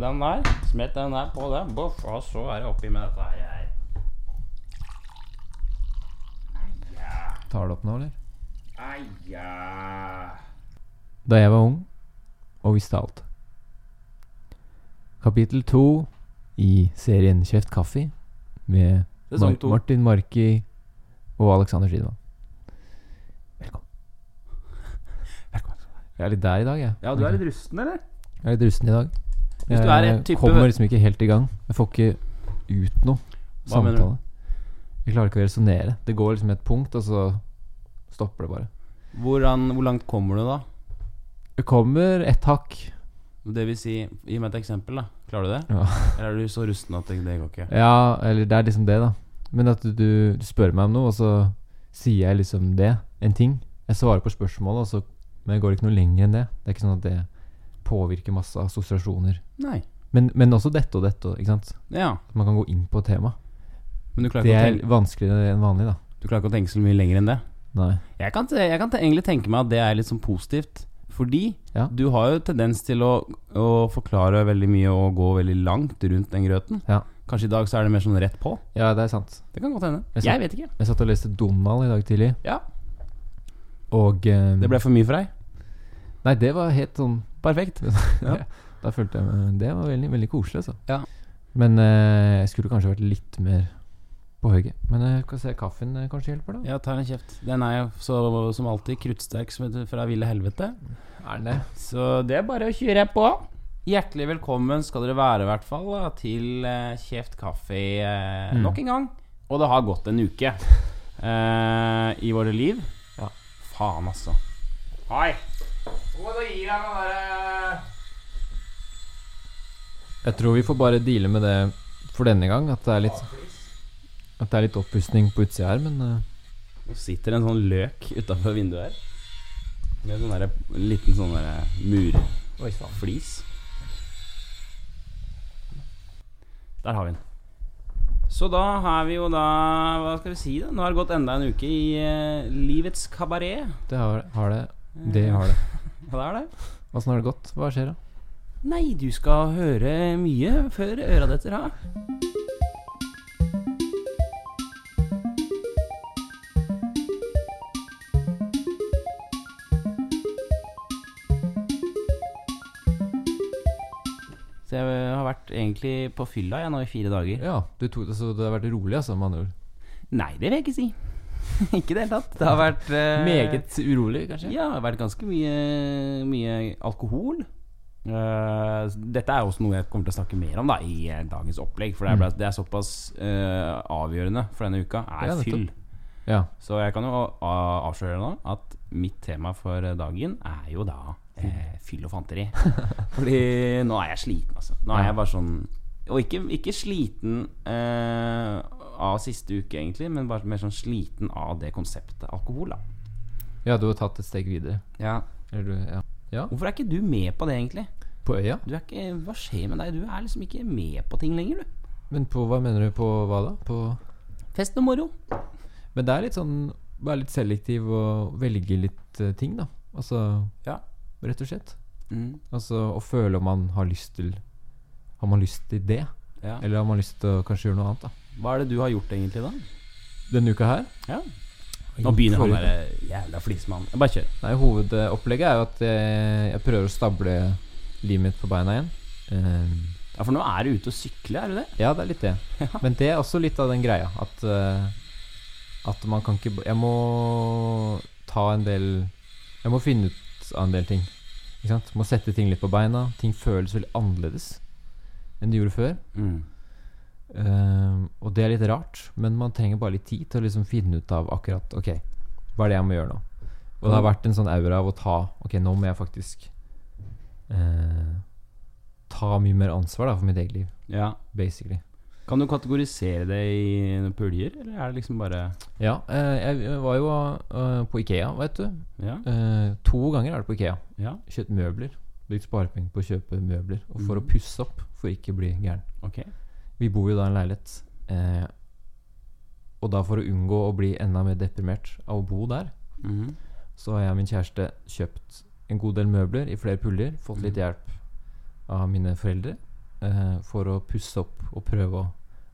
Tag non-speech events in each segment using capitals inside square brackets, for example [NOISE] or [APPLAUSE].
den der. Smett den der på den. Boff, og så er det oppi med dette her. Tar det opp nå, eller? Eia. Da jeg var ung og visste alt. Kapittel to i serien Kjeft kaffe med Mar to. Martin Marki og Alexander Schiedmann. Velkommen. [LAUGHS] Jeg er litt der i dag, jeg. Ja, du er litt rusten, eller? Jeg er litt rusten i dag. Hvis du er et type- kommer liksom ikke helt i gang. Jeg får ikke ut noe Hva samtale. Jeg klarer ikke å resonnere. Det går liksom et punkt, og så stopper det bare. Hvordan, hvor langt kommer du, da? Jeg kommer ett hakk. Det vil si, Gi meg et eksempel. da Klarer du det? Ja. Eller er du så rusten at det, det går ikke? Ja, eller det er liksom det, da. Men at du, du, du spør meg om noe, og så sier jeg liksom det. En ting. Jeg svarer på spørsmålet, og så, men det går ikke noe lenger enn det. Det er ikke sånn at det påvirker masse assosiasjoner. Nei. Men, men også dette og dette, ikke sant. Ja. At man kan gå inn på tema. Men du klarer, Det er vanskeligere enn vanlig, da. du klarer ikke å tenke så mye lenger enn det? Nei. Jeg kan, jeg kan egentlig tenke meg at det er litt sånn positivt. Fordi Ja. du har jo tendens til å, å forklare veldig mye og gå veldig langt rundt den grøten. Ja. Kanskje i dag så er det mer sånn rett på. Ja, det er sant. Det kan godt hende. Jeg Jeg vet ikke. Jeg satt og leste Donald i dag tidlig, Ja, og um, Det ble for mye for deg? Nei, det var helt sånn Perfekt. [LAUGHS] Ja. Da følte jeg meg Det var veldig, veldig koselig, altså. Ja. Men eh, jeg skulle kanskje vært litt mer på hugget. Men jeg skal se kaffen eh, kanskje hjelper, da. Ja, ta en kjeft. Den er jo så, som alltid kruttsterk som fra ville helvete. Er den det? Så det er bare å kjøre på. Hjertelig velkommen skal dere være, i hvert fall, da, til eh, Kjeft kaffe eh, Mm. nok en gang. Og det har gått en uke [LAUGHS] eh, i våre liv. Ja. Faen, altså. Hei. Må du gi deg den derre Jeg tror vi får bare deale med det for denne gang. At det er litt At det er litt oppussing på utsida her, men eh, Nå sitter en sånn løk utafor vinduet her. Med sånn derre liten sånn derre murflis. Der har vi den. Så da har vi jo da Hva skal vi si, da? Nå har det gått enda en uke i uh, livets kabaret. det har, har det. Det har det. Hva er det? Åssen har det gått? Hva skjer, da? Nei, du skal høre mye før øra detter av. Så jeg har vært egentlig på fylla jeg nå i fire dager. Ja, du tok det så det har vært rolig, altså, med andre ord. Nei, det vil jeg ikke si. [LAUGHS] ikke i det hele tatt. Det har vært eh, Meget urolig, kanskje? Ja, det har vært ganske mye, mye alkohol. Eh, dette er også noe jeg kommer til å snakke mer om da i eh, dagens opplegg. For det er, Mm. det er såpass eh, avgjørende for denne uka, er Ja, nettopp. fyll. Ja. Så jeg kan jo a- avsløre nå at mitt tema for eh, dagen er jo da eh, fyll og fanteri. [LAUGHS] Fordi nå er jeg sliten, altså. Nå er jeg bare sånn Og ikke, ikke sliten eh, av siste uke, egentlig, men bare mer sånn sliten av det konseptet alkohol, da. ja, du har tatt et steg videre. Ja. Eller du Ja. ja. Hvorfor er ikke du med på det, egentlig? På øya? Du ikke, hva skjer med deg? Du er liksom ikke med på ting lenger, du. Men på hva mener du på hva da? På Fest og moro. Men det er litt sånn Være litt selektiv og velge litt uh, ting, da. Altså Ja. Rett og slett. Mm. Altså å føle om man har lyst til Har man lyst til det? ja. Eller har man lyst til å kanskje gjøre noe annet, da. Hva er det du har gjort, egentlig, da? Denne uka her Ja. Nå begynner han derre der jævla flismannen. Bare kjør. Nei, hovedopplegget er jo at jeg, jeg prøver å stable livet mitt på beina igjen. Um, Ja, For nå er du ute og sykler, er du det? ja, det er litt det. [LAUGHS] Men det er også litt av den greia at uh, At man kan ikke Jeg må ta en del Jeg må finne ut av en del ting. Ikke sant? Må sette ting litt på beina. Ting føles veldig annerledes enn de gjorde før. Mm. Eh, og det er litt rart, men man trenger bare litt tid til å liksom finne ut av akkurat Ok, hva er det jeg må gjøre nå? Og det har vært en sånn aura av å ta Ok, nå må jeg faktisk uh, ta mye mer ansvar da for mitt eget liv, Ja. basically. Kan du kategorisere det i puljer, eller er det liksom bare Ja, eh, jeg var jo eh, på Ikea, vet du. Ja? To ganger er det på Ikea. Ja? Kjøpt møbler. Brukt sparepenger på å kjøpe møbler. Og for mm. å pusse opp, for ikke å bli gæren. Ok. Vi bor jo da i en leilighet. Eh, og da for å unngå å bli enda mer deprimert av å bo der, Mhm. så har jeg og min kjæreste kjøpt en god del møbler i flere puljer. Fått litt hjelp av mine foreldre. eh, for å pusse opp og prøve å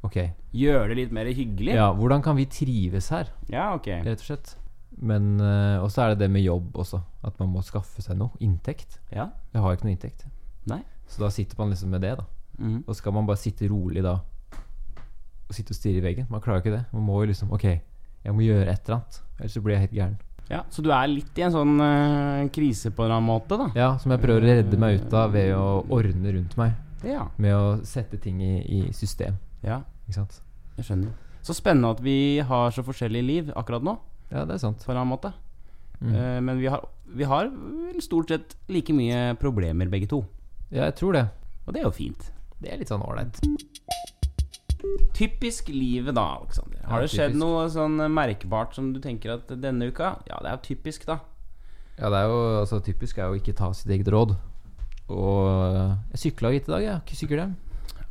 Ok, Gjøre det litt mer hyggelig? ja, hvordan kan vi trives her, Ja, ok. rett og slett? Men eh, Og så er det det med jobb også. At man må skaffe seg noe. Inntekt. Ja. Jeg har ikke noe inntekt. Nei. Så da sitter man liksom med det, da. Mhm. Og skal man bare sitte rolig da og sitte og stirre i veggen? Man klarer ikke det. Man må jo liksom Ok, jeg må gjøre et eller annet. Ellers så blir jeg helt gæren. ja. Så du er litt i en sånn uh, krise på en eller annen måte, da? Ja, som jeg prøver å redde meg ut av ved å ordne rundt meg. Ja. Med å sette ting i, i system. ja. Ikke sant? Jeg skjønner. Så spennende at vi har så forskjellige liv akkurat nå, Ja, det er sant. på en eller annen måte. Mm. Uh, men vi har, vi har stort sett like mye problemer begge to. Ja, jeg tror det. Og det er jo fint. Det er litt sånn ålreit. Typisk livet da, Aleksander. Har Ja, det skjedd typisk. noe sånn merkbart som du tenker at denne uka Ja, det er jo typisk, da. Ja, det er jo altså, typisk er jo ikke ta sitt eget råd. Og øh, jeg sykla hit i dag, jeg. har Ikke sykkelhjelm.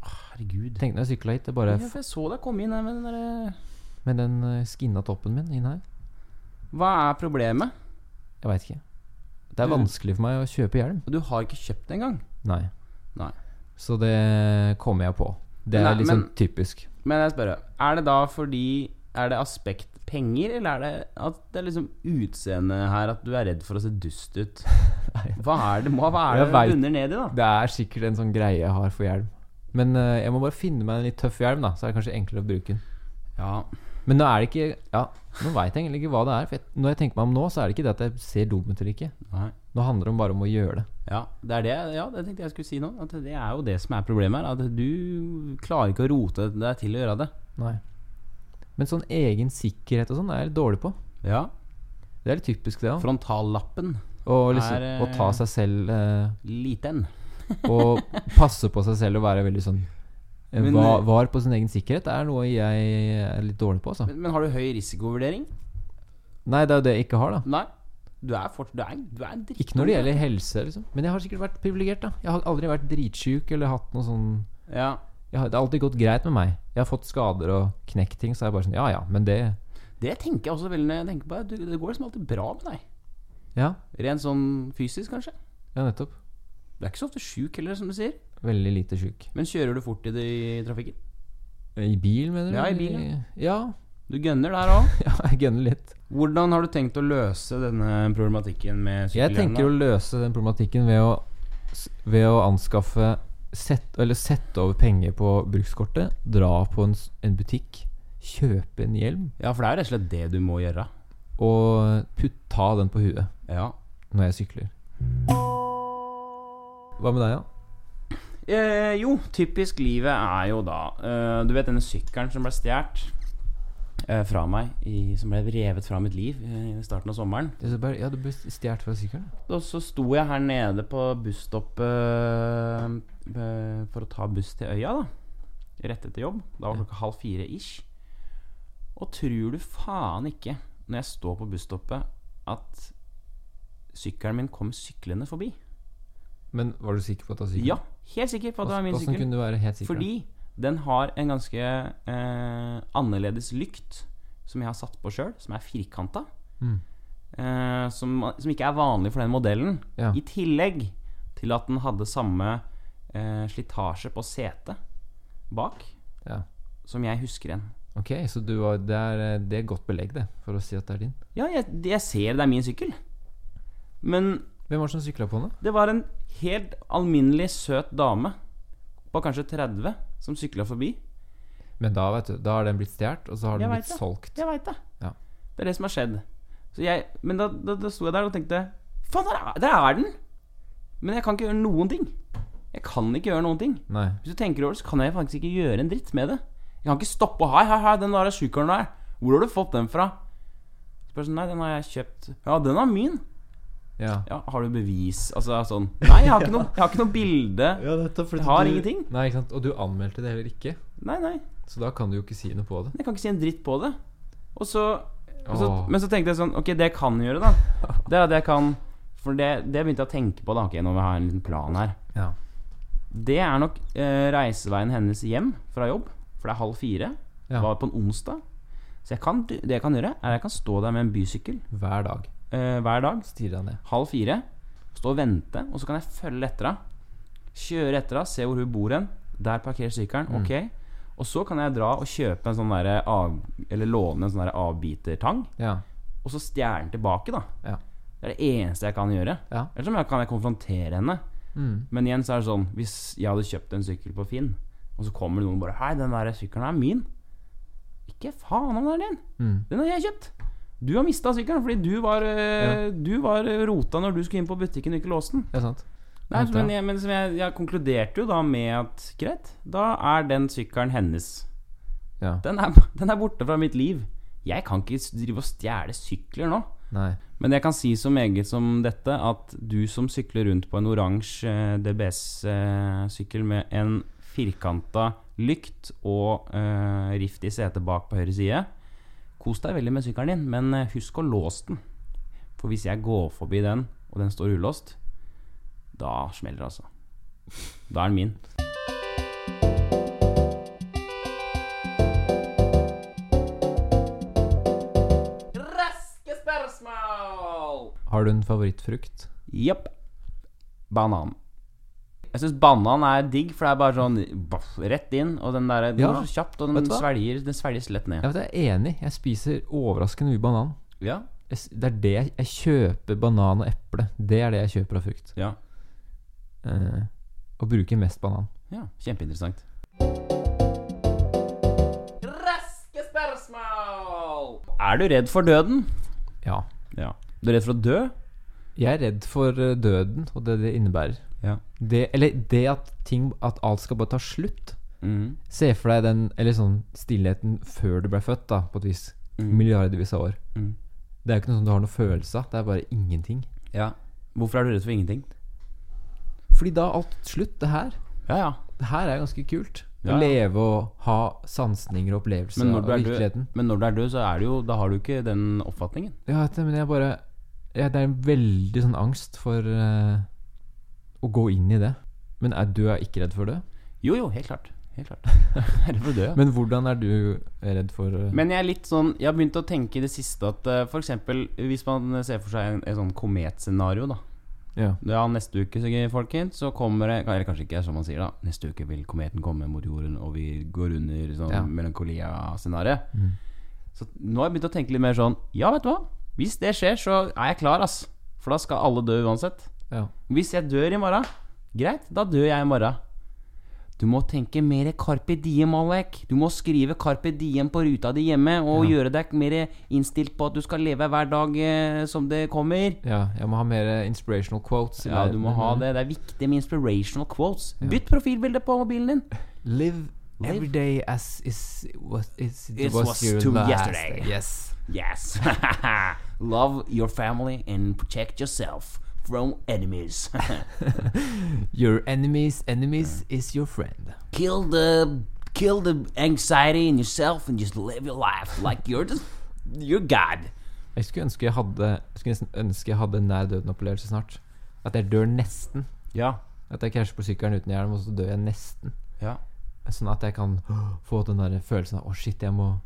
Herregud. Tenkte jeg sykla hit, det bare Ja, jeg så deg komme inn her med den derre med den skinna toppen min inn her. Hva er problemet? Jeg veit ikke. Det er Du- vanskelig for meg å kjøpe hjelm. Du har ikke kjøpt det engang. Nei. Nei. Så det kommer jeg på. Det er nei, litt men- typisk. Men jeg spør, er det da fordi Er det aspekt penger, eller er det at det er liksom utseendet her at du er redd for å se dust ut? [LAUGHS] Hva er det, hva er det vet. under nedi, da? Det er sikkert en sånn greie jeg har for hjelm. Men uh, jeg må bare finne meg en litt tøff hjelm, da. Så er det kanskje enklere å bruke den. Ja, Men nå er det ikke Ja, nå veit jeg egentlig ikke hva det er. Jeg, når jeg tenker meg om nå, så er det ikke det at jeg ser dum ut eller ikke. nei Nå handler det bare om å gjøre det. Ja, det er det Ja, det tenkte jeg skulle si nå. At det er jo det som er problemet her. At du klarer ikke å rote deg til å gjøre det. Nei. Men sånn egen sikkerhet og sånn er jeg litt dårlig på. Ja. Det er litt typisk, det òg. Frontallappen Og liksom er, å ta seg selv eh, liten. [LAUGHS] Og passe på seg selv og være veldig sånn eh, Men, va- eh, Var på sin egen sikkerhet er noe jeg er litt dårlig på, altså. Men, men har du høy risikovurdering? Nei, det er jo det jeg ikke har, da. Nei. Du er fort, du er, du er en Ikke når det gjelder helse, liksom. Men jeg har sikkert vært privilegert. Jeg har aldri vært dritsjuk eller hatt noe sånn Ja. har, Det har alltid gått greit med meg. Jeg har fått skader og knekt ting, så er jeg bare sånn Ja ja, men det Det tenker jeg også veldig når jeg tenker på det. Det går liksom alltid bra med deg. Ja, Rent sånn fysisk, kanskje. ja nettopp. Du er ikke så ofte sjuk heller, som du sier. Veldig lite sjuk. Men kjører du fort i det i trafikken? I bil, mener du? Ja, i bil, ja. Du gønner der òg. [LAUGHS] Ja, jeg gønner litt. Hvordan har du tenkt å løse denne problematikken med Jeg tenker å løse den problematikken ved å, ved å anskaffe sett, Eller sette over penger på brukskortet, dra på en, en butikk, kjøpe en hjelm Ja, for det er rett og slett det du må gjøre. og putt, ta den på huet Ja. når jeg sykler. Hva med deg, da? Eh, jo, typisk livet er jo da eh, Du vet denne sykkelen som ble stjålet fra meg, i, som ble revet fra mitt liv eh, i starten av sommeren. Er ja, du ble stjålet fra sykkelen? Og så sto jeg her nede på busstoppet eh, for å ta buss til øya, da. Rett etter jobb. Da var klokka halv fire ish. Og tror du faen ikke, når jeg står på busstoppet, at sykkelen min kom syklende forbi? Men var du sikker på at det var sykkelen? Ja, helt sikker på at det var min Hvordan sykkel. kunne du være helt sikker? Fordi den har en ganske eh, annerledes lykt som jeg har satt på sjøl, som er firkanta. Mm. Eh, som, som ikke er vanlig for den modellen. Ja. I tillegg til at den hadde samme eh, slitasje på setet bak Ja. som jeg husker igjen. Ok, så du det, er, det er godt belegg, det, for å si at det er din. Ja, jeg, jeg ser det er min sykkel. Men Hvem var det som sykla på den? det var en helt alminnelig søt dame på kanskje 30 som sykla forbi. Men da vet du, da har den blitt stjålet, og så har Jeg den blitt det. solgt. Jeg veit det. Ja. Det er det som har skjedd. Så jeg, men da, da, da sto jeg der og tenkte Faen, der, er- der er den! Men jeg kan ikke gjøre noen ting. Jeg kan ikke gjøre noen ting. Nei. Hvis du tenker over det, så kan jeg faktisk ikke gjøre en dritt med det. Jeg kan ikke stoppe og Hei, hei, hei, den der sjukeren der. Hvor har du fått den fra? Spørsmålet, sånn, Nei, den har jeg kjøpt. Ja, den er min. Ja. Ja, Har du bevis? Altså sånn Nei, jeg har ikke [LAUGHS] noe, jeg har ikke noe bilde. nettopp, Jeg har ingenting. Nei, ikke sant? Og du anmeldte det heller ikke, Nei, nei. så da kan du jo ikke si noe på det. Jeg kan ikke si en dritt på det. Og så, og så. Men så tenkte jeg sånn Ok, det jeg kan gjøre, da. [LAUGHS] Det er at jeg kan For det, det begynte jeg å tenke på da Ok, nå vil jeg ha en liten plan her. Ja. Det er nok eh, reiseveien hennes hjem fra jobb. For det er halv fire. Ja. Var på en onsdag. Så jeg kan, det jeg kan gjøre, er at jeg kan stå der med en bysykkel Hver dag. Eh, hver dag. Deg ned. Halv fire. Stå og vente, og så kan jeg følge etter henne. Kjøre etter henne, se hvor hun bor hen. Der parkerer sykkelen. Mm. Ok. Og så kan jeg dra og kjøpe en sånn derre. Eller låne en sånn derre avbitertang. Ja. Og så stjele den tilbake, da. Ja. Det er det eneste jeg kan gjøre. Ja. Eller så kan jeg konfrontere henne. Mm. Men igjen så er det sånn Hvis jeg hadde kjøpt en sykkel på Finn, og så kommer noen og bare Hei, den der sykkelen er min. Ikke faen om den er din. Mm. Den har jeg kjøpt. Du har mista sykkelen fordi du var, ja. du var øh, rota når du skulle inn på butikken og ikke låste den. Det er sant. Nei, men jeg, men som jeg, jeg konkluderte jo da med at greit, da er den sykkelen hennes. Ja. Den er, den er borte fra mitt liv. Jeg kan ikke drive og stjele sykler nå. Nei. Men jeg kan si så meget som dette at du som sykler rundt på en oransje eh, DBS-sykkel med en firkanta lykt og uh, rift i setet bak på høyre side Kos deg veldig med sykkelen din, men eh, husk å låse den. For hvis jeg går forbi den, og den står ulåst, da smeller det, altså. Da er den min. Raske spørsmål! Har du en favorittfrukt? Jepp. Banan. Jeg syns banan er digg, for det er bare sånn boff, rett inn. Og den der, den Ja. går så kjapt, og den svelger, den svelges lett ned. Jeg, vet, jeg er enig. Jeg spiser overraskende mye banan. Ja. Jeg, det er det jeg, jeg kjøper banan og eple. Det er det jeg kjøper av frukt. Ja. Eh, og bruker mest banan. ja. Kjempeinteressant. Raske spørsmål! Er du redd for døden? Ja. Ja. Du er redd for å dø? Jeg er redd for eh, døden og det det innebærer. Ja. Det, eller det at ting At alt skal bare ta slutt. Mm. Se for deg den Eller sånn stillheten før du ble født, da, på et vis. Mm. Milliardvis av år. Mm. Det er jo ikke noe sånn du har noen følelse av. Det er bare ingenting. Ja. Hvorfor er du redd for ingenting? Fordi da er alt slutt. Det her Ja, ja. Det her er ganske kult. Ja, Å leve og ha sansninger og opplevelser Men når, du er død, men når du er død, så er det jo Da har du ikke den oppfatningen. Ja, men jeg bare jeg, Det er en veldig sånn angst for eh, å gå inn i det. Men er du er ikke redd for det? Jo, jo, helt klart. Helt klart. [LAUGHS] Dø, ja. Men hvordan er du redd for eh, Men jeg er litt sånn Jeg har begynt å tenke i det siste at uh, f.eks. hvis man ser for seg en, en sånn kometscenario, da. Ja. Ja, neste uke, folkens, så kommer det Eller kanskje ikke som man sier, da. Neste uke vil kometen komme mot jorden, og vi går under sånn Ja. melankolia-scenario. Mm. Så nå har jeg begynt å tenke litt mer sånn Ja, vet du hva? Hvis det skjer, så er jeg klar, ass. For da skal alle dø uansett. Ja. Hvis jeg dør i morgen, greit, da dør jeg i morgen. Du må tenke mer Carpe Diem, Alek. Du må skrive Carpe Diem på ruta di hjemme, og Ja. gjøre deg mer innstilt på at du skal leve hver dag eh, som det kommer. ja. Jeg må ha mer inspirational quotes. Ja, du må ha det. Det er viktig med inspirational quotes. Ja. Bytt profilbilde på mobilen din. Live every day as is was, is, It was to last yesterday. day. Yes. Yes. [LAUGHS] Love your family and protect yourself from enemies. [LAUGHS] Your enemies enemies is your friend. kill the kill the anxiety in yourself and just live your life like you're just you're God. Jeg skulle ønske jeg hadde Jeg skulle nesten ønske jeg hadde en nær døden-opplevelse snart. At jeg dør nesten. Ja. At jeg krasjer på sykkelen uten hjelm, og så dør jeg nesten. Ja. Sånn at jeg kan få den der følelsen av Å, shit, jeg må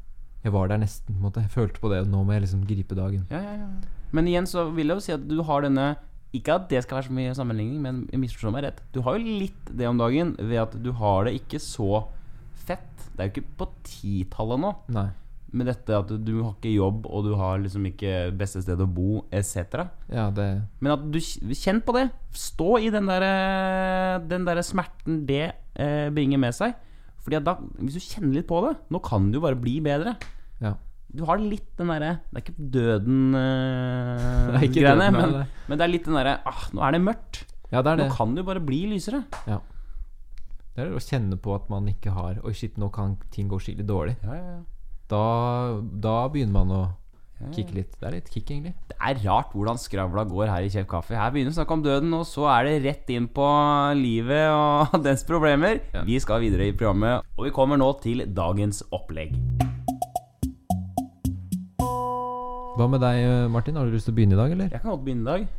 Jeg var der nesten. på en måte Jeg følte på det, og nå må jeg liksom gripe dagen. Ja, ja, ja. Men igjen så vil jeg jo si at du har denne Ikke at det skal være så mye sammenligning, men misforstå meg rett. Du har jo litt det om dagen ved at du har det ikke så fett. Det er jo ikke på titallet nå. Nei. Med dette at du har ikke jobb, og du har liksom ikke beste sted å bo, etc. Ja, det Men at du kj- kjenn på det. Stå i den der, den der smerten det eh, bringer med seg. Fordi at da, hvis du kjenner litt på det Nå kan det jo bare bli bedre. Ja. Du har litt den derre Det er ikke døden-greiene, [LAUGHS] uh, men, men det er litt den derre ah, Nå er det mørkt. Ja, det er det. Nå kan det jo bare bli lysere. Det er det å kjenne på at man ikke har Oi, shit, nå kan ting gå skikkelig dårlig. Ja, ja, ja. Da, da begynner man å Ja, ja. litt. Det er litt kick, egentlig. Det er rart hvordan skravla går her i Kjef Kaffe. Her begynner vi å snakke om døden, og så er det rett inn på livet og [LAUGHS] dens problemer. Ja. Vi skal videre i programmet, og vi kommer nå til dagens opplegg. Hva med deg, Martin? Har du lyst til å begynne i dag, eller? Jeg kan godt begynne i dag. [LAUGHS]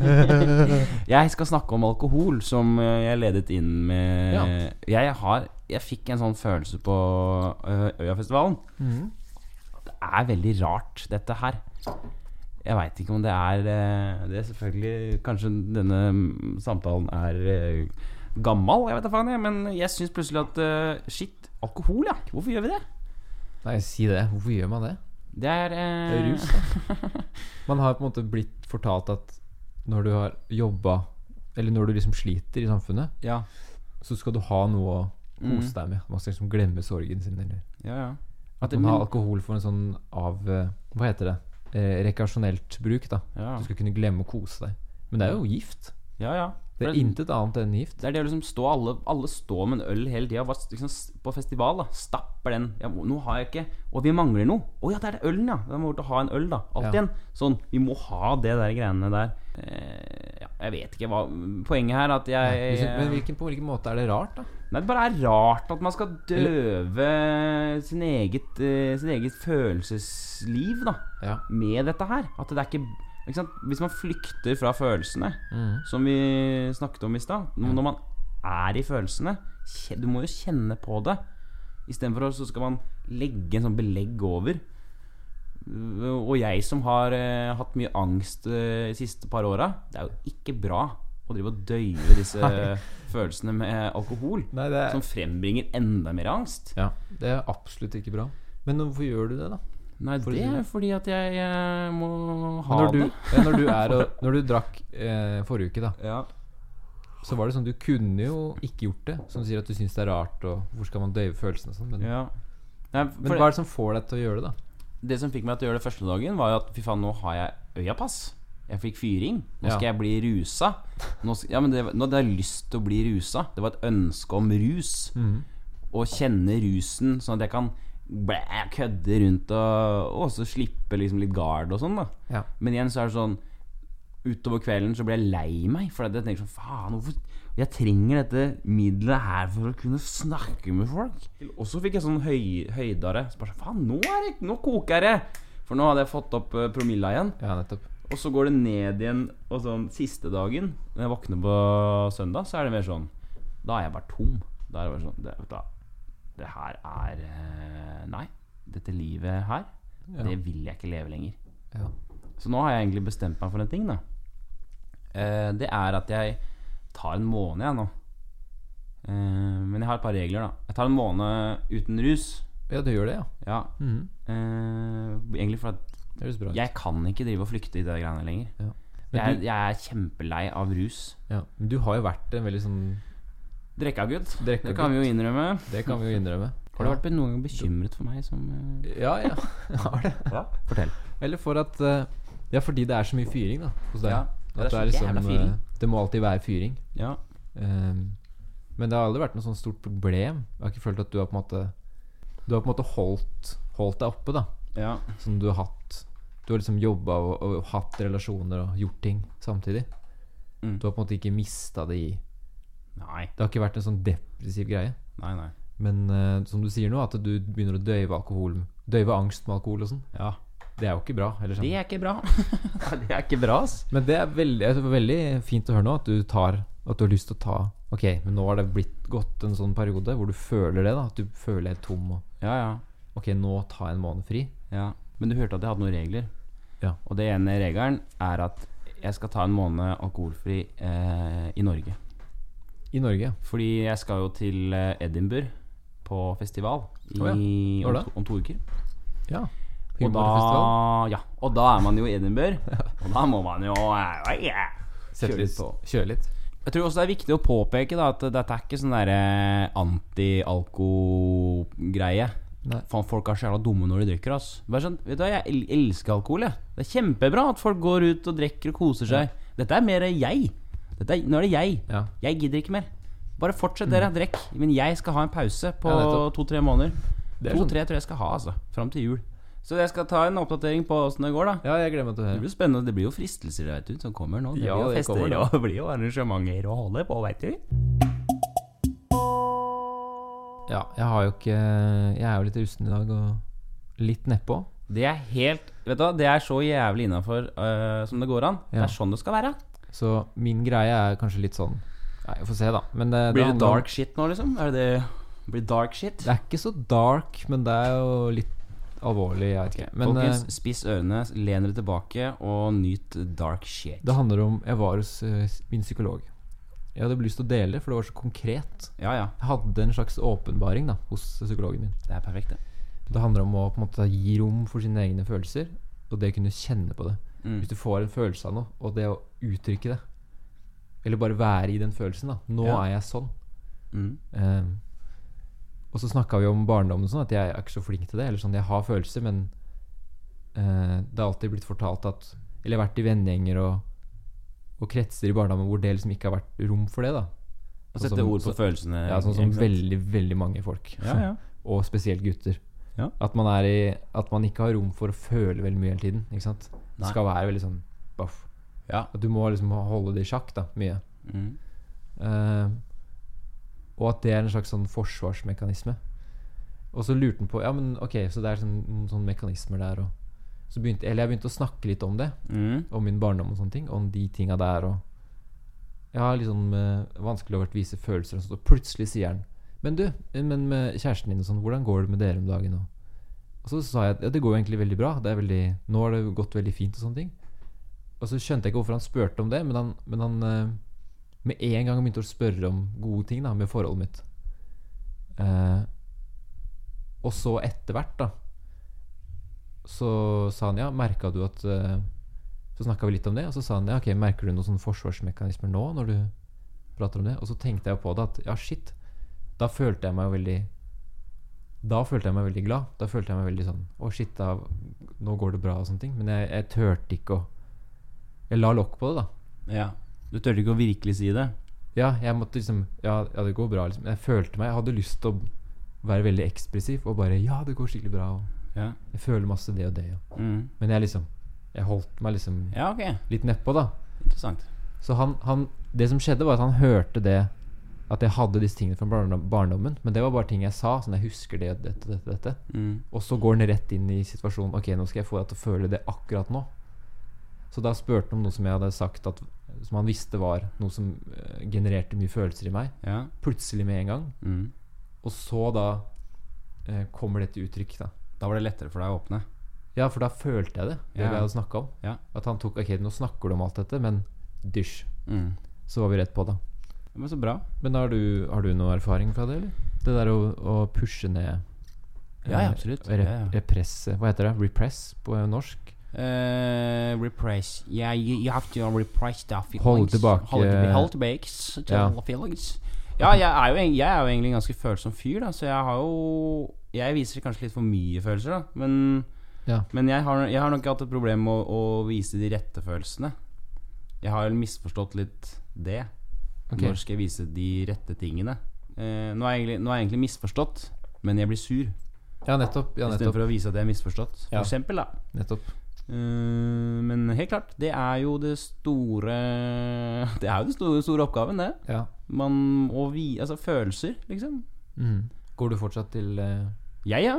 Eh, [LAUGHS] jeg skal snakke om alkohol, som eh, jeg ledet inn med Ja. Jeg har Jeg fikk en sånn følelse på eh, Øyafestivalen. Mhm. Det er veldig rart, dette her. Jeg veit ikke om det er eh, Det er selvfølgelig Kanskje denne mm, samtalen er eh, gammal, jeg vet da faen, jeg. Men jeg syns plutselig at eh, Shit, alkohol, ja. Hvorfor gjør vi det? Nei, si det. Hvorfor gjør man det? Det er, eh, Det er rus, da. [LAUGHS] Man har på en måte blitt fortalt at når du har jobba, eller når du liksom sliter i samfunnet, Ja. så skal du ha noe å kose Mm. deg med. Man skal liksom glemme sorgen sin, eller ja, ja. At man har alkohol for en sånn av eh, Hva heter det? Eh, rekreasjonelt bruk, da. Du skal kunne glemme å kose deg. Men det er jo gift. ja, ja. Det er intet annet enn gift. Det er det å liksom stå Alle, alle står med en øl hele tida. Liksom, på festival, da. Stapper den. Ja, nå har jeg ikke Og vi mangler noe. Å ja, det er det ølen, ja. Da må vi ha en øl, da. Alltid Ja. en. Sånn. Vi må ha det der greiene der. Eh, ja, jeg vet ikke hva Poenget her er at jeg Liksom, Men hvilken, på hvilken måte er det rart, da? Nei, det bare er rart at man skal døve sin eget, uh, sin eget følelsesliv da Ja. med dette her. At det er ikke? Hvis man flykter fra følelsene, Mm. som vi snakket om i stad Når når man er i følelsene Du må jo kjenne på det. Istedenfor så skal man legge en sånn belegg over. Og jeg som har eh, hatt mye angst eh, de siste par åra Det er jo ikke bra å drive og døyve disse [LAUGHS] følelsene med alkohol. Nei, er... Som frembringer enda mer angst. Ja, det er absolutt ikke bra. Men hvorfor gjør du det, da? Nei, For det si er fordi at jeg jeg må ha når, du, det. [LAUGHS] ja, når, du er, og, når du drakk eh, forrige uke, da, Ja. så var det sånn Du kunne jo ikke gjort det. Som sier at du syns det er rart, og hvor skal man døyve følelsene og sånn. Men, ja. Nei, men hva er det som får deg til å gjøre det, da? det som fikk meg til å gjøre det første dagen, var jo at fy faen, nå har jeg øyapass. Jeg fikk fyring. Nå Ja. skal jeg bli rusa. Nå skal, ja, men det, nå hadde jeg lyst til å bli rusa. Det var et ønske om rus. Å kjenne rusen, sånn at jeg kan blæ, kødde rundt og og også slippe liksom litt gard og sånn. da Ja. Men igjen så er det sånn Utover kvelden så ble jeg lei meg. For jeg tenker sånn Faen, hvorfor Jeg trenger dette middelet her for å kunne snakke med folk. Og så fikk jeg sånn høy, høydere. Så bare sånn Faen, nå, er det, nå koker det! For nå hadde jeg fått opp uh, promilla igjen. ja, nettopp. Og så går det ned igjen. Og sånn siste dagen, når jeg våkner på søndag, så er det mer sånn Da er jeg bare tom. Da er det bare sånn Det, vet du det her er eh, Nei. Dette livet her, Ja. det vil jeg ikke leve lenger. Ja. Så nå har jeg egentlig bestemt meg for en ting, da. Eh, det er at jeg tar en måned, jeg, nå. Eh, men jeg har et par regler, da. Jeg tar en måned uten rus. ja, du gjør det, ja. Ja. Mhm. Eh, egentlig for at jeg kan ikke drive og flykte i de greiene lenger. Ja. Jeg, er- jeg er kjempelei av rus. ja. Men du har jo vært en veldig sånn Drekkagutt. Det kan vi jo innrømme. Det kan vi jo innrømme. Har du vært noen gang bekymret for meg som uh... Ja, ja. [LAUGHS] Jeg har det. Ja. Fortell. Eller for at uh, Ja, fordi det er så mye fyring da hos deg. Ja, det er det, er liksom, fyring. eh, det må alltid være fyring. Ja. Um, men det har aldri vært noe sånn stort problem. Jeg har ikke følt at du har på en måte Du har på en måte holdt, holdt deg oppe, da. ja. Som du har hatt Du har liksom jobba og, og hatt relasjoner og gjort ting samtidig. Mm. Du har på en måte ikke mista det i Nei. Det har ikke vært en sånn depressiv greie. Nei, nei. Men uh, som du sier nå, at du begynner å døyve alkohol Døyve angst med alkohol og sånn. Ja. Det er jo ikke bra. Eller sånn. Det er ikke bra. [LAUGHS] Det er ikke bra, ass. Men det er veldig, det er veldig fint å høre nå at du tar At du har lyst til å ta Ok, men nå har det blitt gått en sånn periode hvor du føler det. da At du føler deg tom. Og, Ja, ja. ok, nå ta en måned fri. Ja, Men du hørte at jeg hadde noen regler. Ja. Og det ene regelen er at jeg skal ta en måned alkoholfri eh, i Norge. I Norge. Fordi jeg skal jo til eh, Edinburgh på festival i, oh, ja. Om, to, om to uker. Ja. Og da, ja, og da er man jo i Edinburgh. [LAUGHS] Og da må man jo eh, yeah, kjøre litt på. Kjøre litt. Jeg tror også det er viktig å påpeke da at dette er ikke sånn derre anti-alko-greie. Faen, folk er så jævla dumme når de drikker, ass. Sånn, vet du hva, Jeg elsker alkohol, jeg. Det er kjempebra at folk går ut og drikker og koser seg. Dette er mer jeg. Er, nå er det jeg. Ja. Jeg gidder ikke mer. Bare fortsett dere, drikk. Men jeg skal ha en pause på Ja, to-tre måneder. To-tre sånn- tror jeg skal ha, altså. Fram til jul. Så jeg skal ta en oppdatering på åssen det går, da. ja, jeg gleder meg til Det blir spennende. Det blir jo fristelser vet du, som kommer nå. Det Ja, blir jo fester kommer [LAUGHS] og det blir jo arrangementer å holde på, veit du. Ja, jeg har jo ikke Jeg er jo litt rusten i dag og litt nedpå. Det er helt Vet du hva, det er så jævlig innafor som det går an. Det er sånn det skal være. Så min greie er kanskje litt sånn Nei, vi får se, da. Men det, Blir det om- dark shit nå, liksom? Er det det Blir det dark shit? Det er ikke så dark, men det er jo litt alvorlig. Jeg vet ikke. Men Folkens, eh, spiss ørene, len dere tilbake og nyt dark shit. det handler om Jeg var hos uh, min psykolog. Jeg hadde lyst til å dele for det var så konkret. Ja, ja. Jeg hadde en slags åpenbaring da hos psykologen min. Det er perfekt, det. Det handler om å på en måte gi rom for sine egne følelser, og det å kunne kjenne på det. Mm. Hvis du får en følelse av noe, og det å uttrykke det, eller bare være i den følelsen da Nå Ja. er jeg sånn. Mm. Um, og så snakka vi om barndommen sånn, at jeg er ikke så flink til det. Eller sånn, Jeg har følelser, men uh, det har alltid blitt fortalt at Eller jeg har vært i vennegjenger og, og kretser i barndommen hvor det liksom ikke har vært rom for det. da Å Sånn sette sånn, ord på så- følelsene. Ja, sånn som sånn, veldig, veldig mange folk. Ja, ja. og spesielt gutter. Ja. At man i At man ikke har rom for å føle veldig mye hele tiden. Ikke sant Nei. skal være veldig sånn baff. Ja. At du må liksom holde det i sjakk, da, mye. Mm. Uh, og at det er en slags sånn forsvarsmekanisme. Og så lurte han på Ja, men ok, så det er sånn, noen sånne mekanismer der, og så begynte, Eller jeg begynte å snakke litt om det. Mm. Om min barndom og sånne ting. Om de tinga der og Jeg har litt sånn uh, vanskelig over å vise følelser og sånt, og plutselig sier han Men du, men med kjæresten din og sånn, hvordan går det med dere om dagen? Og, og så sa jeg at ja, det går jo egentlig veldig bra. Veldig, nå har det gått veldig fint og sånne ting. Og så skjønte jeg ikke hvorfor han spurte om det, men han, men han eh, med en gang begynte å spørre om gode ting da med forholdet mitt. Eh, og så etter hvert, da, så sa han ja, merka du at eh, Så snakka vi litt om det, og så sa han ja, ok, merker du noen sånne forsvarsmekanismer nå når du prater om det? Og så tenkte jeg på det at ja, shit, da følte jeg meg jo veldig Da følte jeg meg veldig glad. Da følte jeg meg veldig sånn Å, shit, da, nå går det bra og sånne ting. Men jeg, jeg turte ikke å Jeg la lokk på det, da. ja. Du turte ikke å virkelig si det? Ja, jeg måtte liksom Ja, ja det går bra, liksom. Jeg følte meg Jeg hadde lyst til å være veldig ekspressiv og bare Ja, det går skikkelig bra, og Ja. jeg føler masse det og det, og Mm. Men jeg liksom Jeg holdt meg liksom Ja, ok. litt nedpå, da. Interessant. Så han, han Det som skjedde, var at han hørte det At jeg hadde disse tingene fra barndommen. Men det var bare ting jeg sa. Sånn jeg husker det, dette, dette, dette. Mm. Og så går den rett inn i situasjonen. Ok, nå skal jeg få deg til å føle det akkurat nå. Så da spurte han om noe som jeg hadde sagt at Som han visste var noe som eh, genererte mye følelser i meg. Ja. Plutselig med en gang. Mm. Og så da eh, kommer det til uttrykk, da. Da var det lettere for deg å åpne. Ja, for da følte jeg det. Det Ja. vi hadde snakka om. Ja. At han tok Ok, nå snakker du om alt dette, men dysj. Mm. Så var vi rett på det. Men så bra. Men har du, har du noe erfaring fra det, eller? Det der å, å pushe ned Ja, ja, eh, absolutt. Rep, Ja, ja. Represse Hva heter det? Repress på norsk? Uh, repress. Yeah, you, you have to repress the feelings. Hold, tilbake- hold tilbake the feelings. Ja, jeg er, jo, jeg er jo egentlig en ganske følsom fyr, da, så jeg har jo Jeg viser kanskje litt for mye følelser, da. Men, Ja. men jeg, har, jeg har nok hatt et problem med å, å vise de rette følelsene. Jeg har misforstått litt det. Ok. Når skal jeg vise de rette tingene? Eh, nå, er jeg er jeg egentlig misforstått, men jeg blir sur. Ja, nettopp. Ja, nettopp. Istedenfor å vise at jeg er misforstått. For Ja. eksempel, da. nettopp. Uh, men helt klart, det er jo det store Det er jo den store, store oppgaven, det. Ja. Man må vi... Altså følelser, liksom. Mm. Går du fortsatt til uh, Jeg, ja.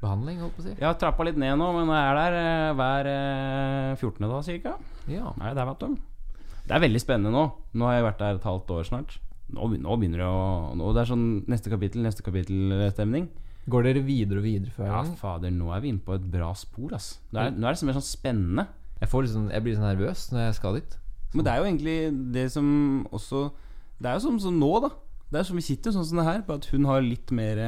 behandling, holdt på å si? Jeg har trappa litt ned nå, men jeg er der uh, hver eh, 14. da, cirka. Ja. Nei, der, vet du. Det er veldig spennende nå. Nå har jeg vært der et halvt år snart. Nå, nå begynner det å nå, Det er sånn neste kapittel, neste kapittel-stemning. Går dere videre og videre før? Ja, fader, nå er vi inne på et bra spor, ass. Nå er, nå er det mer sånn spennende. Jeg, sånn, jeg, blir sånn nervøs når jeg skal dit. Så. Men det er jo egentlig det som også Det er jo som, som nå, da. Det er som vi sitter sånn som det her, bare at hun har litt mer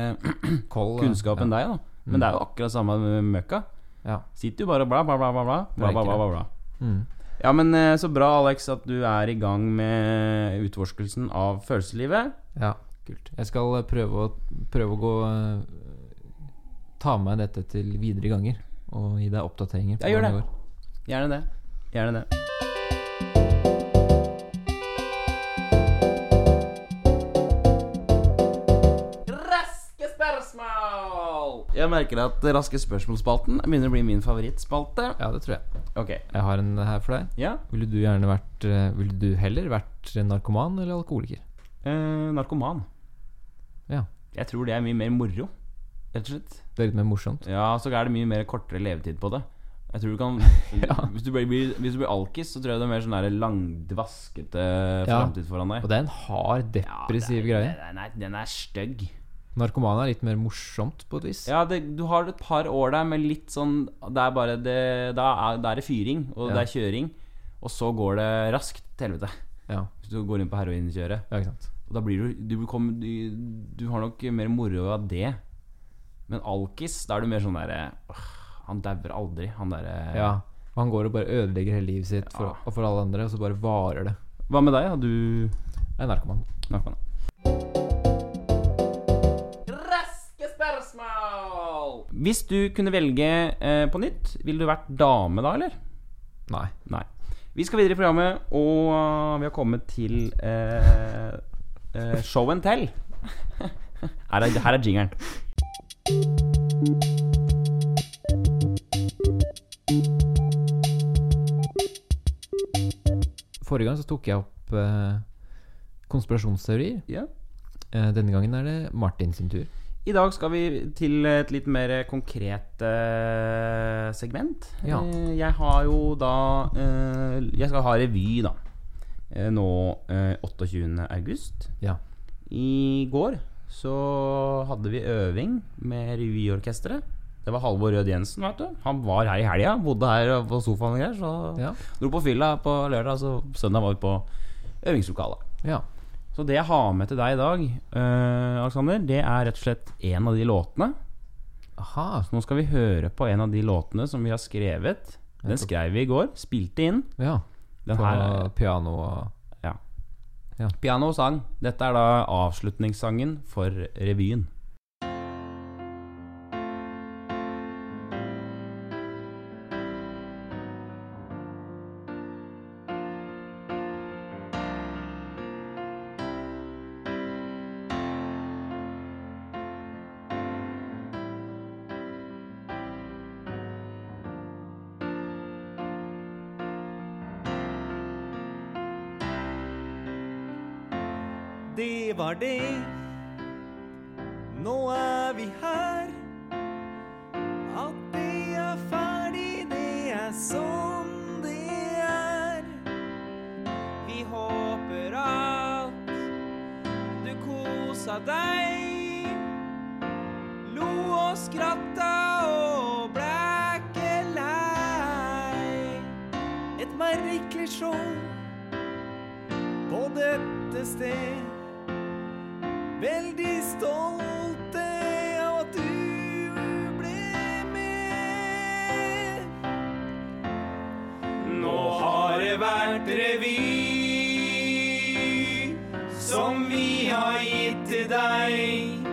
Kold, kunnskap ja. enn deg, da. Men mm. det er jo akkurat samme med møkka. Ja. Sitter jo bare og bla, bla, bla, bla. bla, bla, bla, bla, bla, bla. Mm. Ja, men eh, så bra, Alex, at du er i gang med utforskelsen av følelseslivet. ja. Kult. Jeg skal eh, prøve å, prøve å gå eh, Ta med dette til videre ganger. Og gi deg oppdateringer. på Ja, gjør det. Gjerne det. Gjerne det. Jeg merker at Raske spørsmål-spalten begynner å bli min favorittspalte. Ja, det tror jeg. Ok, Jeg har en her for deg. ja Ville du gjerne vært eh, Ville du heller vært narkoman eller alkoholiker? eh, Narkoman. Ja. Jeg tror det er mye mer moro, rett og slett. Det er litt mer morsomt. Ja, så er det mye mer kortere levetid på det. Jeg tror du kan [LAUGHS] Ja. hvis, du blir, hvis du blir alkis, så tror jeg det er mer sånn langdvaskete Ja. framtid foran deg. Og det er en hard, depressiv Ja, greie. er- Den er, den er stygg. Narkoman er litt mer morsomt på et vis. Ja, det, du har et par år der med litt sånn Det er bare det Da er, da er det fyring, og Ja. det er kjøring. Og så går det raskt til helvete. Ja. Hvis du går inn på heroinkjøret. Ja, ikke sant. Og da blir du du, kom, du du har nok mer moro av det. Men alkis, da er du mer sånn derre «Åh, Han dauer aldri. Han derre Ja. Og han går og bare ødelegger hele livet sitt for, Ja. og for alle andre, og så bare varer det. Hva med deg? Har du Jeg er narkoman. narkoman? Hvis du kunne velge eh, på nytt, ville du vært dame da, eller? Nei. Nei. Vi skal videre i programmet, og uh, vi har kommet til eh, eh, show and tell. [LAUGHS] her, er, her er jingeren. Forrige gang så tok jeg opp eh, konspirasjonsteorier. Ja. Eh, denne gangen er det Martin sin tur. I dag skal vi til et litt mer konkret eh, segment. Ja. Eh, jeg har jo da eh, Jeg skal ha revy, da. Eh, nå eh, 28. august. Ja. I går så hadde vi øving med revyorkesteret. Det var Halvor Rød Jensen, vet du. Han var her i helga. Bodde her på sofaen og greier. Så Ja. dro på fylla på lørdag, så søndag var vi på øvingslokalet. ja. Så det jeg har med til deg i dag, uh, Alexander, det er rett og slett en av de låtene. Aha. Så nå skal vi høre på en av de låtene som vi har skrevet. Den skrev vi i går. Spilte inn. Ja. Den På her er piano og piano og sang. Dette er da avslutningssangen for revyen. Har vært revy som vi har gitt til deg.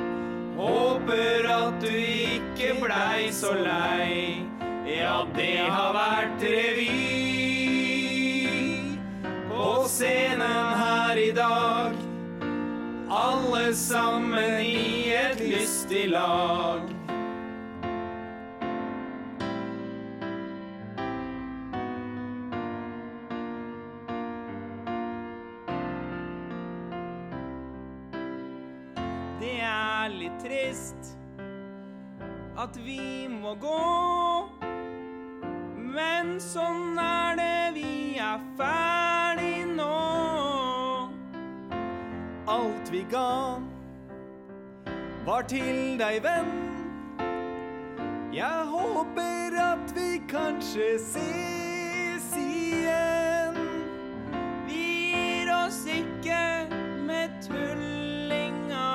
Håper at du ikke blei så lei. Ja, det har vært revy på scenen her i dag. Alle sammen i et lystig lag. Vi ga, var til deg, venn. Jeg håper at vi kanskje ses igjen. Vi gir oss ikke med tullinga.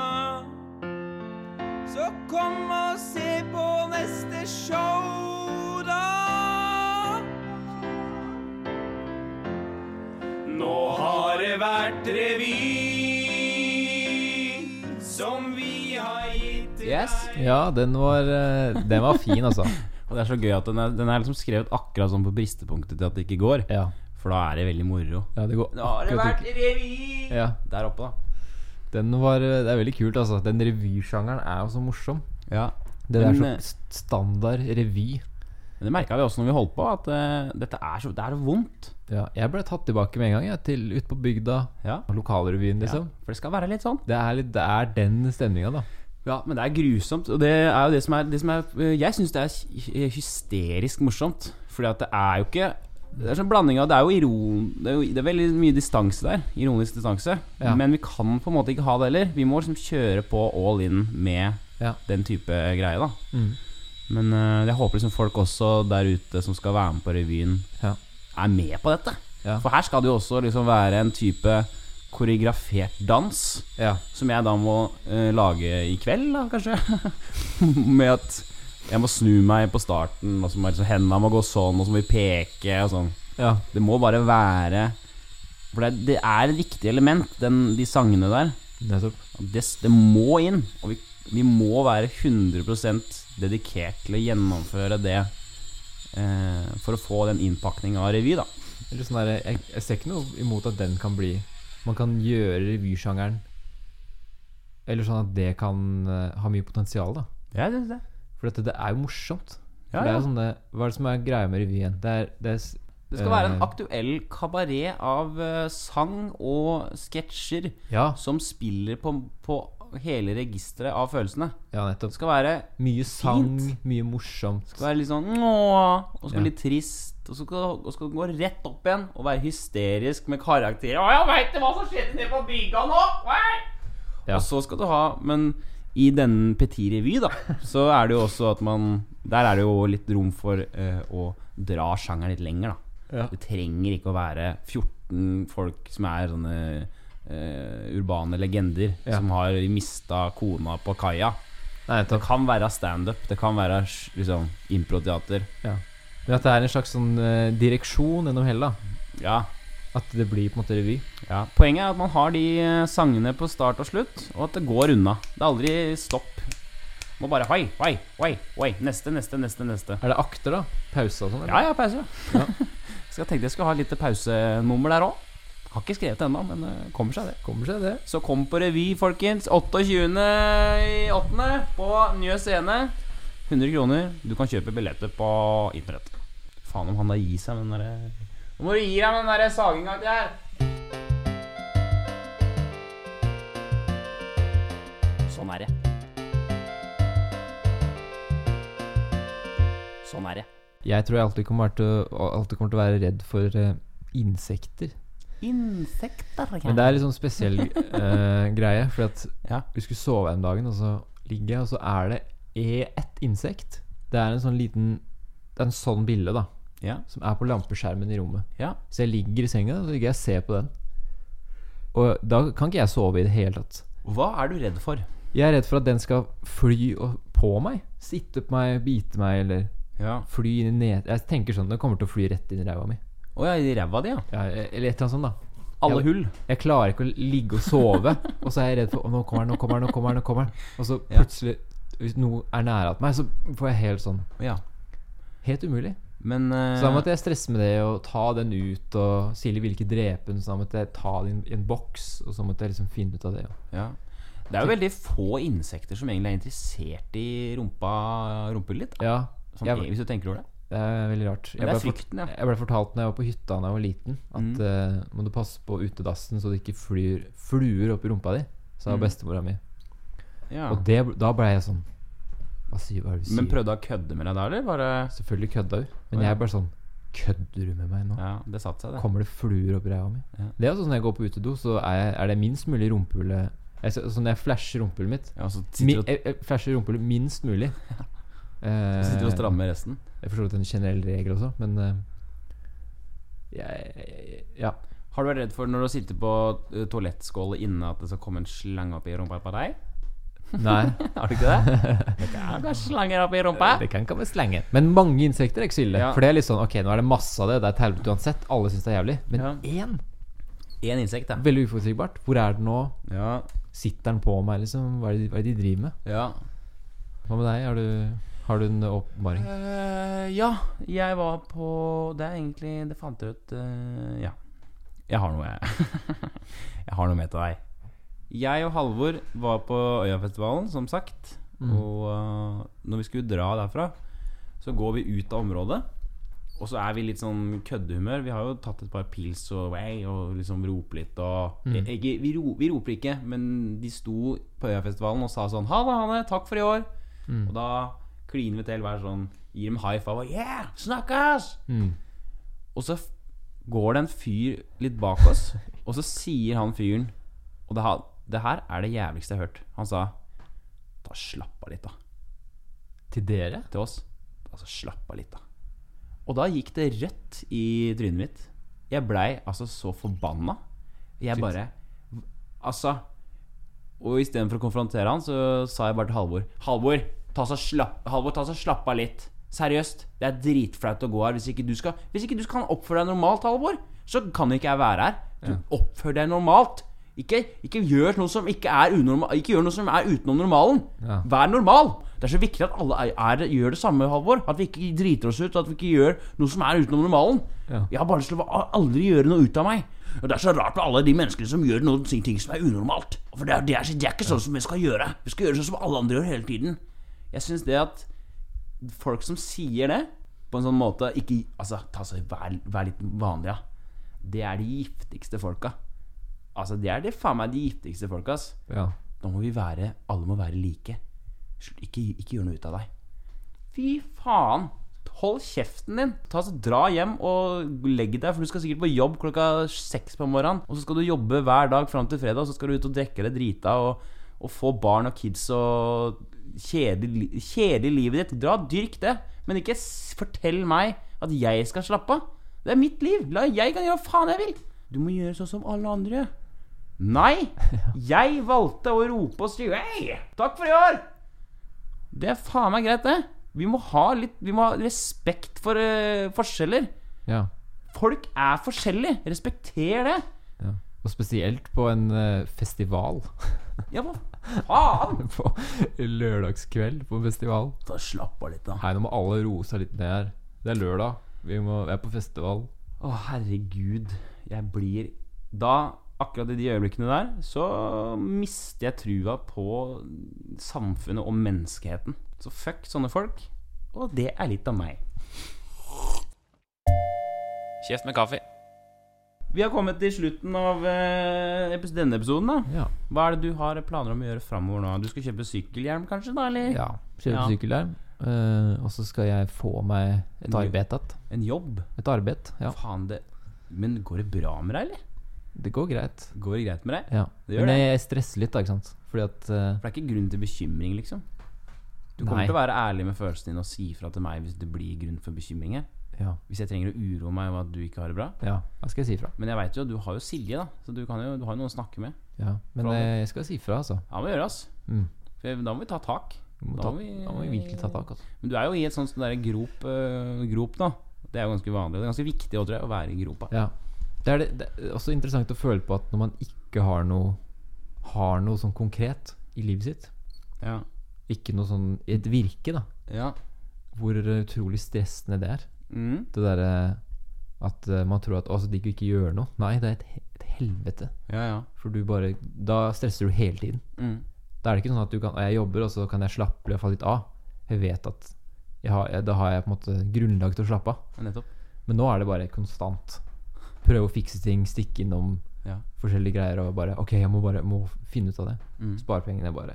Så kom og se på neste show, da. Nå har det vært revy Yes. Ja, den var, eh, den var fin, altså. [LAUGHS] Og det er så gøy at den er, den er liksom skrevet akkurat sånn på bristepunktet til at det ikke går. Ja, For da er det veldig moro. ja det går Nå har det vært revy! Ja, Der oppe, da. den var eh, Det er veldig kult, altså. Den revysjangeren er jo så morsom. Ja. Det der Men, så eh, standard revy. Men det merka vi også når vi holdt på, at uh, dette er så, det er vondt. Ja, jeg ble tatt tilbake med en gang, jeg, til ute på bygda. Ja. Lokalrevyen, liksom. ja. For det skal være litt sånn. Det, er litt, det er den stemninga, da. Ja, men det er grusomt. Og det er jo det som er, det som er Jeg syns det er hysterisk morsomt. Fordi at det er jo ikke Det er sånn blanding av Det er jo iron Det er, jo, det er veldig mye distanse der. Ironisk distanse. Ja. Men vi kan på en måte ikke ha det heller. Vi må liksom kjøre på all in med Ja. den type greie, da. Mm. Men øh, jeg håper liksom folk også der ute som skal være med på revyen, Ja. er med på dette. Ja. For her skal det jo også liksom være en type koreografert dans. Ja. Som jeg da må eh, lage i kveld, da, kanskje. [LAUGHS] Med at jeg må snu meg på starten, og så må liksom, hendene må gå sånn, og så må vi peke og sånn. ja. Det må bare være For det, det er et viktig element, den, de sangene der. Det, det må inn. Og vi, vi må være 100 dedikert til å gjennomføre det eh, for å få den innpakninga av revy, da. Sånn der, jeg, jeg ser ikke noe imot at den kan bli Man kan gjøre revysjangeren Eller sånn at det kan eh, ha mye potensial, da. Ja, det, det. For dette, det er jo morsomt. Ja, det er jo sånne, Hva er det som er greia med revyen? Det er, det er Det skal være en eh, aktuell kabaret av eh, sang og sketsjer Ja, som spiller på, på hele registeret av følelsene. ja, nettopp. Det skal være, Mye sang, Fint. mye morsomt. det skal være litt sånn Åh, og så skal Ja. litt trist. Og så skal, og skal gå rett opp igjen og være hysterisk med karakterer. Å, jeg veit hva som skjedde nede på bygda nå! Ja. Og så skal du ha Men i den Petit Revy, da, så er det jo også at man Der er det jo litt rom for uh, å dra sjangeren litt lenger, da. Ja. Det trenger ikke å være 14 folk som er sånne eh, urbane legender, Ja. som har mista kona på kaia. Nei, Det kan være standup, det kan være liksom improteater. Ja. Men at det er en slags sånn uh, direksjon gjennom hele. Ja, At det blir på en måte revy. ja. Poenget er at man har de eh, sangene på start og slutt, og at det går unna. Det er aldri stopp. Må bare Hoi, hoi, hoi, hoi. Neste, neste, neste. neste Er det akter, da? Pause og sånn? Ja, ja, pause. Ja. [LAUGHS] jeg tenkte jeg skulle ha litt pausenummer der òg. Har ikke skrevet ennå, men det kommer seg, det. Kommer seg det. Så kom på revy, folkens. 28.8. på Njø scene. 100 kroner. Du kan kjøpe billetter på internett. Faen om han da gir seg med den derre Nå må du gi deg med den derre saginga til her. Sånn er det. Sånn er det. Jeg tror jeg alltid kommer til, alltid kommer til å være redd for eh, insekter. Insekter. Men det er litt sånn spesiell uh, [LAUGHS] greie. For at Ja. vi skulle sove en dagen, og så ligger jeg, og så er det e- ett insekt. Det er en sånn liten Det er en sånn bilde, da. Ja. Som er på lampeskjermen i rommet. ja. Så jeg ligger i senga, og så ligger jeg og ser på den. Og da kan ikke jeg sove i det hele tatt. Hva er du redd for? Jeg er redd for at den skal fly på meg. Sitte på meg, bite meg, eller Ja. fly inn i ned... Jeg tenker sånn, den kommer til å fly rett inn i ræva mi. Å ja, i ræva di, ja. Ja, eller et eller annet sånt, da. Alle hull. Jeg klarer ikke å ligge og sove, [LAUGHS] og så er jeg redd for Å, nå kommer den, nå kommer han, nå kommer han. nå kommer han Og så Ja. plutselig, hvis noe er nære at meg, så får jeg helt sånn Ja. Helt umulig. Men eh, Så da måtte jeg stresse med det og ta den ut, og Silje ville ikke drepe den, så da måtte jeg ta den i en boks, og så måtte jeg liksom finne ut av det. Ja. ja. Det er jo veldig få insekter som egentlig er interessert i rumpa rumpehullet ditt. da. Ja, Sånn, jeg- hvis du tenker over det. Det er veldig rart. Det ble frykten, ja. Jeg ble fortalt når jeg var på hytta da jeg var liten, at Mm. uh, må du passe på utedassen så det ikke flyr fluer opp i rumpa di, sa Mm. bestemora mi. ja. Og det, da ble jeg sånn Hva sier hva er det du sier? Men prøvde hun å kødde med deg da, eller? Bare Selvfølgelig kødda hun. Men jeg ble bare sånn Kødder du med meg nå? Ja, det satt seg, det. Kommer det fluer opp i ræva mi? Ja. Det er også sånn når jeg går på utedo, så er, jeg, er det minst mulig rumpehullet jeg, Så når jeg flasher rumpehullet mitt Ja, så mi, jeg, jeg flasher rumpehullet minst mulig. [LAUGHS] Eh, sitter og strammer resten. Jeg forstår at det er en generell regel også, men uh, jeg, jeg, Ja. Har du vært redd for når du sitter på uh, toalettskålet inne, at det skal komme en slange opp i rumpa på deg? Nei. [LAUGHS] Har du ikke det? [LAUGHS] Det kan kanskje slanger opp i rumpa. Det kan komme slanger. Men mange insekter er ikke så ille. Ja. For det er litt sånn Ok, nå er det masse av det. Det er et helvete uansett. Alle syns det er jævlig. Men Ja. én, Én insekt, ja. veldig uforutsigbart. Hvor er den nå? Ja. Sitter den på meg, liksom? Hva er det, hva er det de driver med? ja. Hva med deg? Har du, har du en åpenbaring? Uh, ja, jeg var på Det er egentlig Det fant jeg ut uh, Ja. Jeg har noe, jeg. [LAUGHS] jeg har noe med til deg. Jeg og Halvor var på Øyafestivalen, som sagt. Mm. Og uh, når vi skulle dra derfra, så går vi ut av området. Og så er vi litt sånn køddehumør. Vi har jo tatt et par pils og, way, og liksom roper litt og Mm. Eh, ikke, vi, ro, vi roper ikke, men de sto på Øyafestivalen og sa sånn Ha det, Hanne. Takk for i år. Mm. Og da kliner vi til hver sånn Gir dem high five og Yeah! Snakkes! Mm. Og så går det en fyr litt bak oss, [LAUGHS] og så sier han fyren Og det, her- det her er det jævligste jeg har hørt. Han sa Ta slapp av litt, da. Til dere? Til oss. Altså, slapp av litt, da. Og da gikk det rødt i trynet mitt. Jeg blei altså så forbanna. Jeg bare Altså Og istedenfor å konfrontere han, så sa jeg bare til Halvor Halvor, Halvor, ta så slapp av litt. Seriøst. Det er dritflaut å gå her hvis ikke du skal Hvis ikke du kan oppføre deg normalt, Halvor, så kan ikke jeg være her. Du Oppfør deg normalt. Ikke, ikke gjør noe som ikke er unormal Ikke gjør noe som er utenom normalen. Ja. Vær normal. Det er så viktig at alle er, er, gjør det samme, Halvor. At vi ikke driter oss ut. At vi ikke gjør noe som er utenom normalen. Ja. Jeg har bare lyst til å aldri gjøre noe ut av meg. Og Det er så rart med alle de menneskene som gjør noen ting ting som er unormalt. For det er, det er, det er ikke sånn som vi skal gjøre. Vi skal gjøre sånn som alle andre gjør hele tiden. Jeg syns det at folk som sier det på en sånn måte ikke, Altså, ta så, vær, vær litt vanlig, ja. Det er de giftigste folka. Altså, det er det faen meg de giftigste folka, ass. Ja. Nå må vi være Alle må være like. Ikke, ikke gjør noe ut av deg. Fy faen! Hold kjeften din. Ta så Dra hjem og legg deg, for du skal sikkert på jobb klokka seks på morgenen. Og så skal du jobbe hver dag fram til fredag, og så skal du ut og drikke deg drita og, og få barn og kids og kjedelig, kjedelig livet ditt. Dra, dyrk det. Men ikke fortell meg at jeg skal slappe av. Det er mitt liv. La, jeg kan gjøre hva faen jeg vil. Du må gjøre sånn som alle andre gjør. Nei! [LAUGHS] Jeg valgte å rope og skrive Hei! Takk for i år! Det er faen meg greit, det. Vi må ha litt Vi må ha respekt for uh, forskjeller. ja. Folk er forskjellige. Respekter det. ja. Og spesielt på en uh, festival. [LAUGHS] Ja, hva faen? [LAUGHS] på lørdagskveld på festival. Ta Slapp av litt, da. Nei, nå må alle roe seg litt ned her. Det er lørdag. Vi må er på festival. Å, herregud. Jeg blir Da, akkurat i de øyeblikkene der, så mister jeg trua på samfunnet og menneskeheten. Så fuck sånne folk. Og det er litt av meg. Kjeft med kaffe. Vi har kommet til slutten av eh, denne episoden. da Ja. Hva er det du har planer om å gjøre framover nå? Du skal kjøpe sykkelhjelm, kanskje? da, eller? ja. kjøpe Ja. sykkelhjelm. Uh. Og så skal jeg få meg et arbeid igjen. En jobb? Et arbeid. Ja. Faen, det Men går det bra med deg, eller? Det går greit. Går det greit med deg? Ja. Men jeg, jeg stresser litt, da, ikke sant. Fordi at uh, For det er ikke grunn til bekymring, liksom. Du kommer Nei. til å være ærlig med følelsene dine og si ifra til meg hvis det blir grunn for bekymring her. Ja. Hvis jeg trenger å uroe meg over at du ikke har det bra. ja. Da skal jeg si ifra. Men jeg veit jo, at du har jo Silje, da. Så du, kan jo, du har jo noen å snakke med. Ja. Men Fra- eh, jeg skal si ifra, altså. Ja, må gjøre, ass. Mm. For da må vi ta tak. Må, Da ta, må vi- da må vi virkelig ta tak. Altså. Men du er jo i et sånt der grop, uh, grop nå. Det er jo ganske vanlig. Det er ganske viktig også, å være i gropa. Ja. Det er, det, det er også interessant å føle på at når man ikke har noe Har noe sånn konkret i livet sitt, Ja. ikke noe sånn Et virke, da, Ja. hvor utrolig stressende det er. Mm. Det derre at eh, man tror at å, så digg å ikke gjøre noe. Nei, det er et, et helvete. Ja, ja. For du bare Da stresser du hele tiden. Mm. Da er det ikke sånn at du kan Jeg jobber, og så kan jeg slappe falle litt av. Jeg vet at jeg har, jeg, Da har jeg på en måte grunnlag til å slappe av. Nettopp. Men nå er det bare konstant. Prøve å fikse ting, stikke innom Ja. forskjellige greier og bare Ok, jeg må bare må finne ut av det. Mm. Sparepengene bare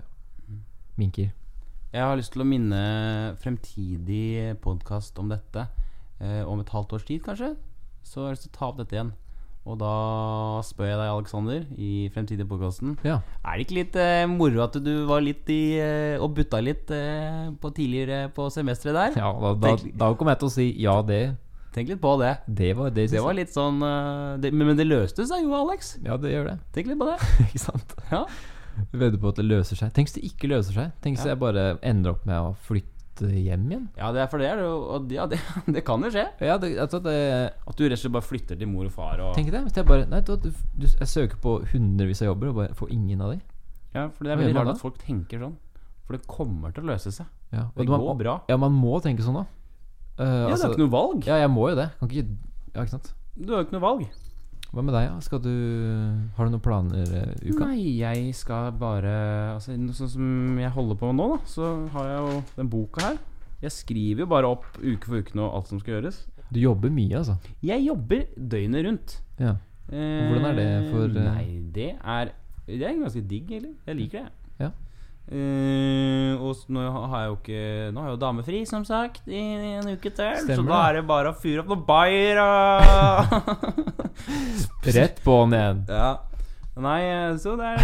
minker. Jeg har lyst til å minne fremtidig podkast om dette eh, om et halvt års tid, kanskje. Så har jeg lyst til å ta opp dette igjen. Og da spør jeg deg, Alexander, i fremtidige podkasten Ja. Er det ikke litt eh, moro at du var litt i eh, og butta litt eh, på tidligere på semesteret der? ja da, da, Tenk- da kommer jeg til å si ja, det Tenk litt på det. Det var det, Det var litt sånn eh, det, men, men det løste seg jo, Alex. Ja, det gjør det. Tenk litt på det. [LAUGHS] ikke sant? Ja. Vedder på at det løser seg. Tenk hvis det ikke løser seg. Tenk hvis jeg bare ender opp med å flytte hjem igjen. Ja, det er for det er det jo Og ja, det, [LAUGHS] det kan jo skje. Ja, det, altså det At du rett og slett bare flytter til mor og far og Tenk det. Hvis jeg bare Nei, du, du, du, jeg søker på hundrevis av jobber og bare får ingen av de. Ja, for det er Hva veldig gjør man rart da? at folk tenker sånn. For det kommer til å løse seg. Ja, Det man, går bra. Ja, man må tenke sånn, da. Eh, Ja, du altså, har ikke noe valg. ja, jeg må jo det. Kan ikke Ja, ikke sant. Du har jo ikke noe valg. Hva med deg. Skal du Har du noen planer i uka? Nei, jeg skal bare altså, Sånn som jeg holder på med nå, da, så har jeg jo den boka her. Jeg skriver jo bare opp uke for uke nå alt som skal gjøres. Du jobber mye, altså. Jeg jobber døgnet rundt. Ja. Eh, Hvordan er det for, eh, Nei, det er Det er ganske digg, egentlig. Jeg liker det. Ja. Eh, og nå har jeg jo ikke Nå har jeg jo damefri, som sagt, i en uke til. så da er det bare å fyre opp noe bayer og [LAUGHS] Rett på'n igjen. Ja. Nei, eh, så det er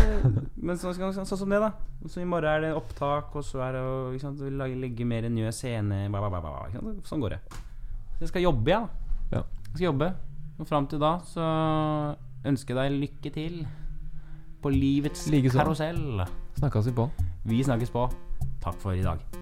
Men sånn, så, så, som det, da. Så i morgen er det opptak, og så er det å lage, legge mer nye scene bla, bla, bla, bla, ikke sant? Sånn går det. Så jeg skal jobbe, jeg, da. Ja. Jeg skal jobbe. Og fram til da så ønsker jeg deg lykke til på livets Likeså. karusell. Snakkes vi på. Vi snakkes på. Takk for i dag.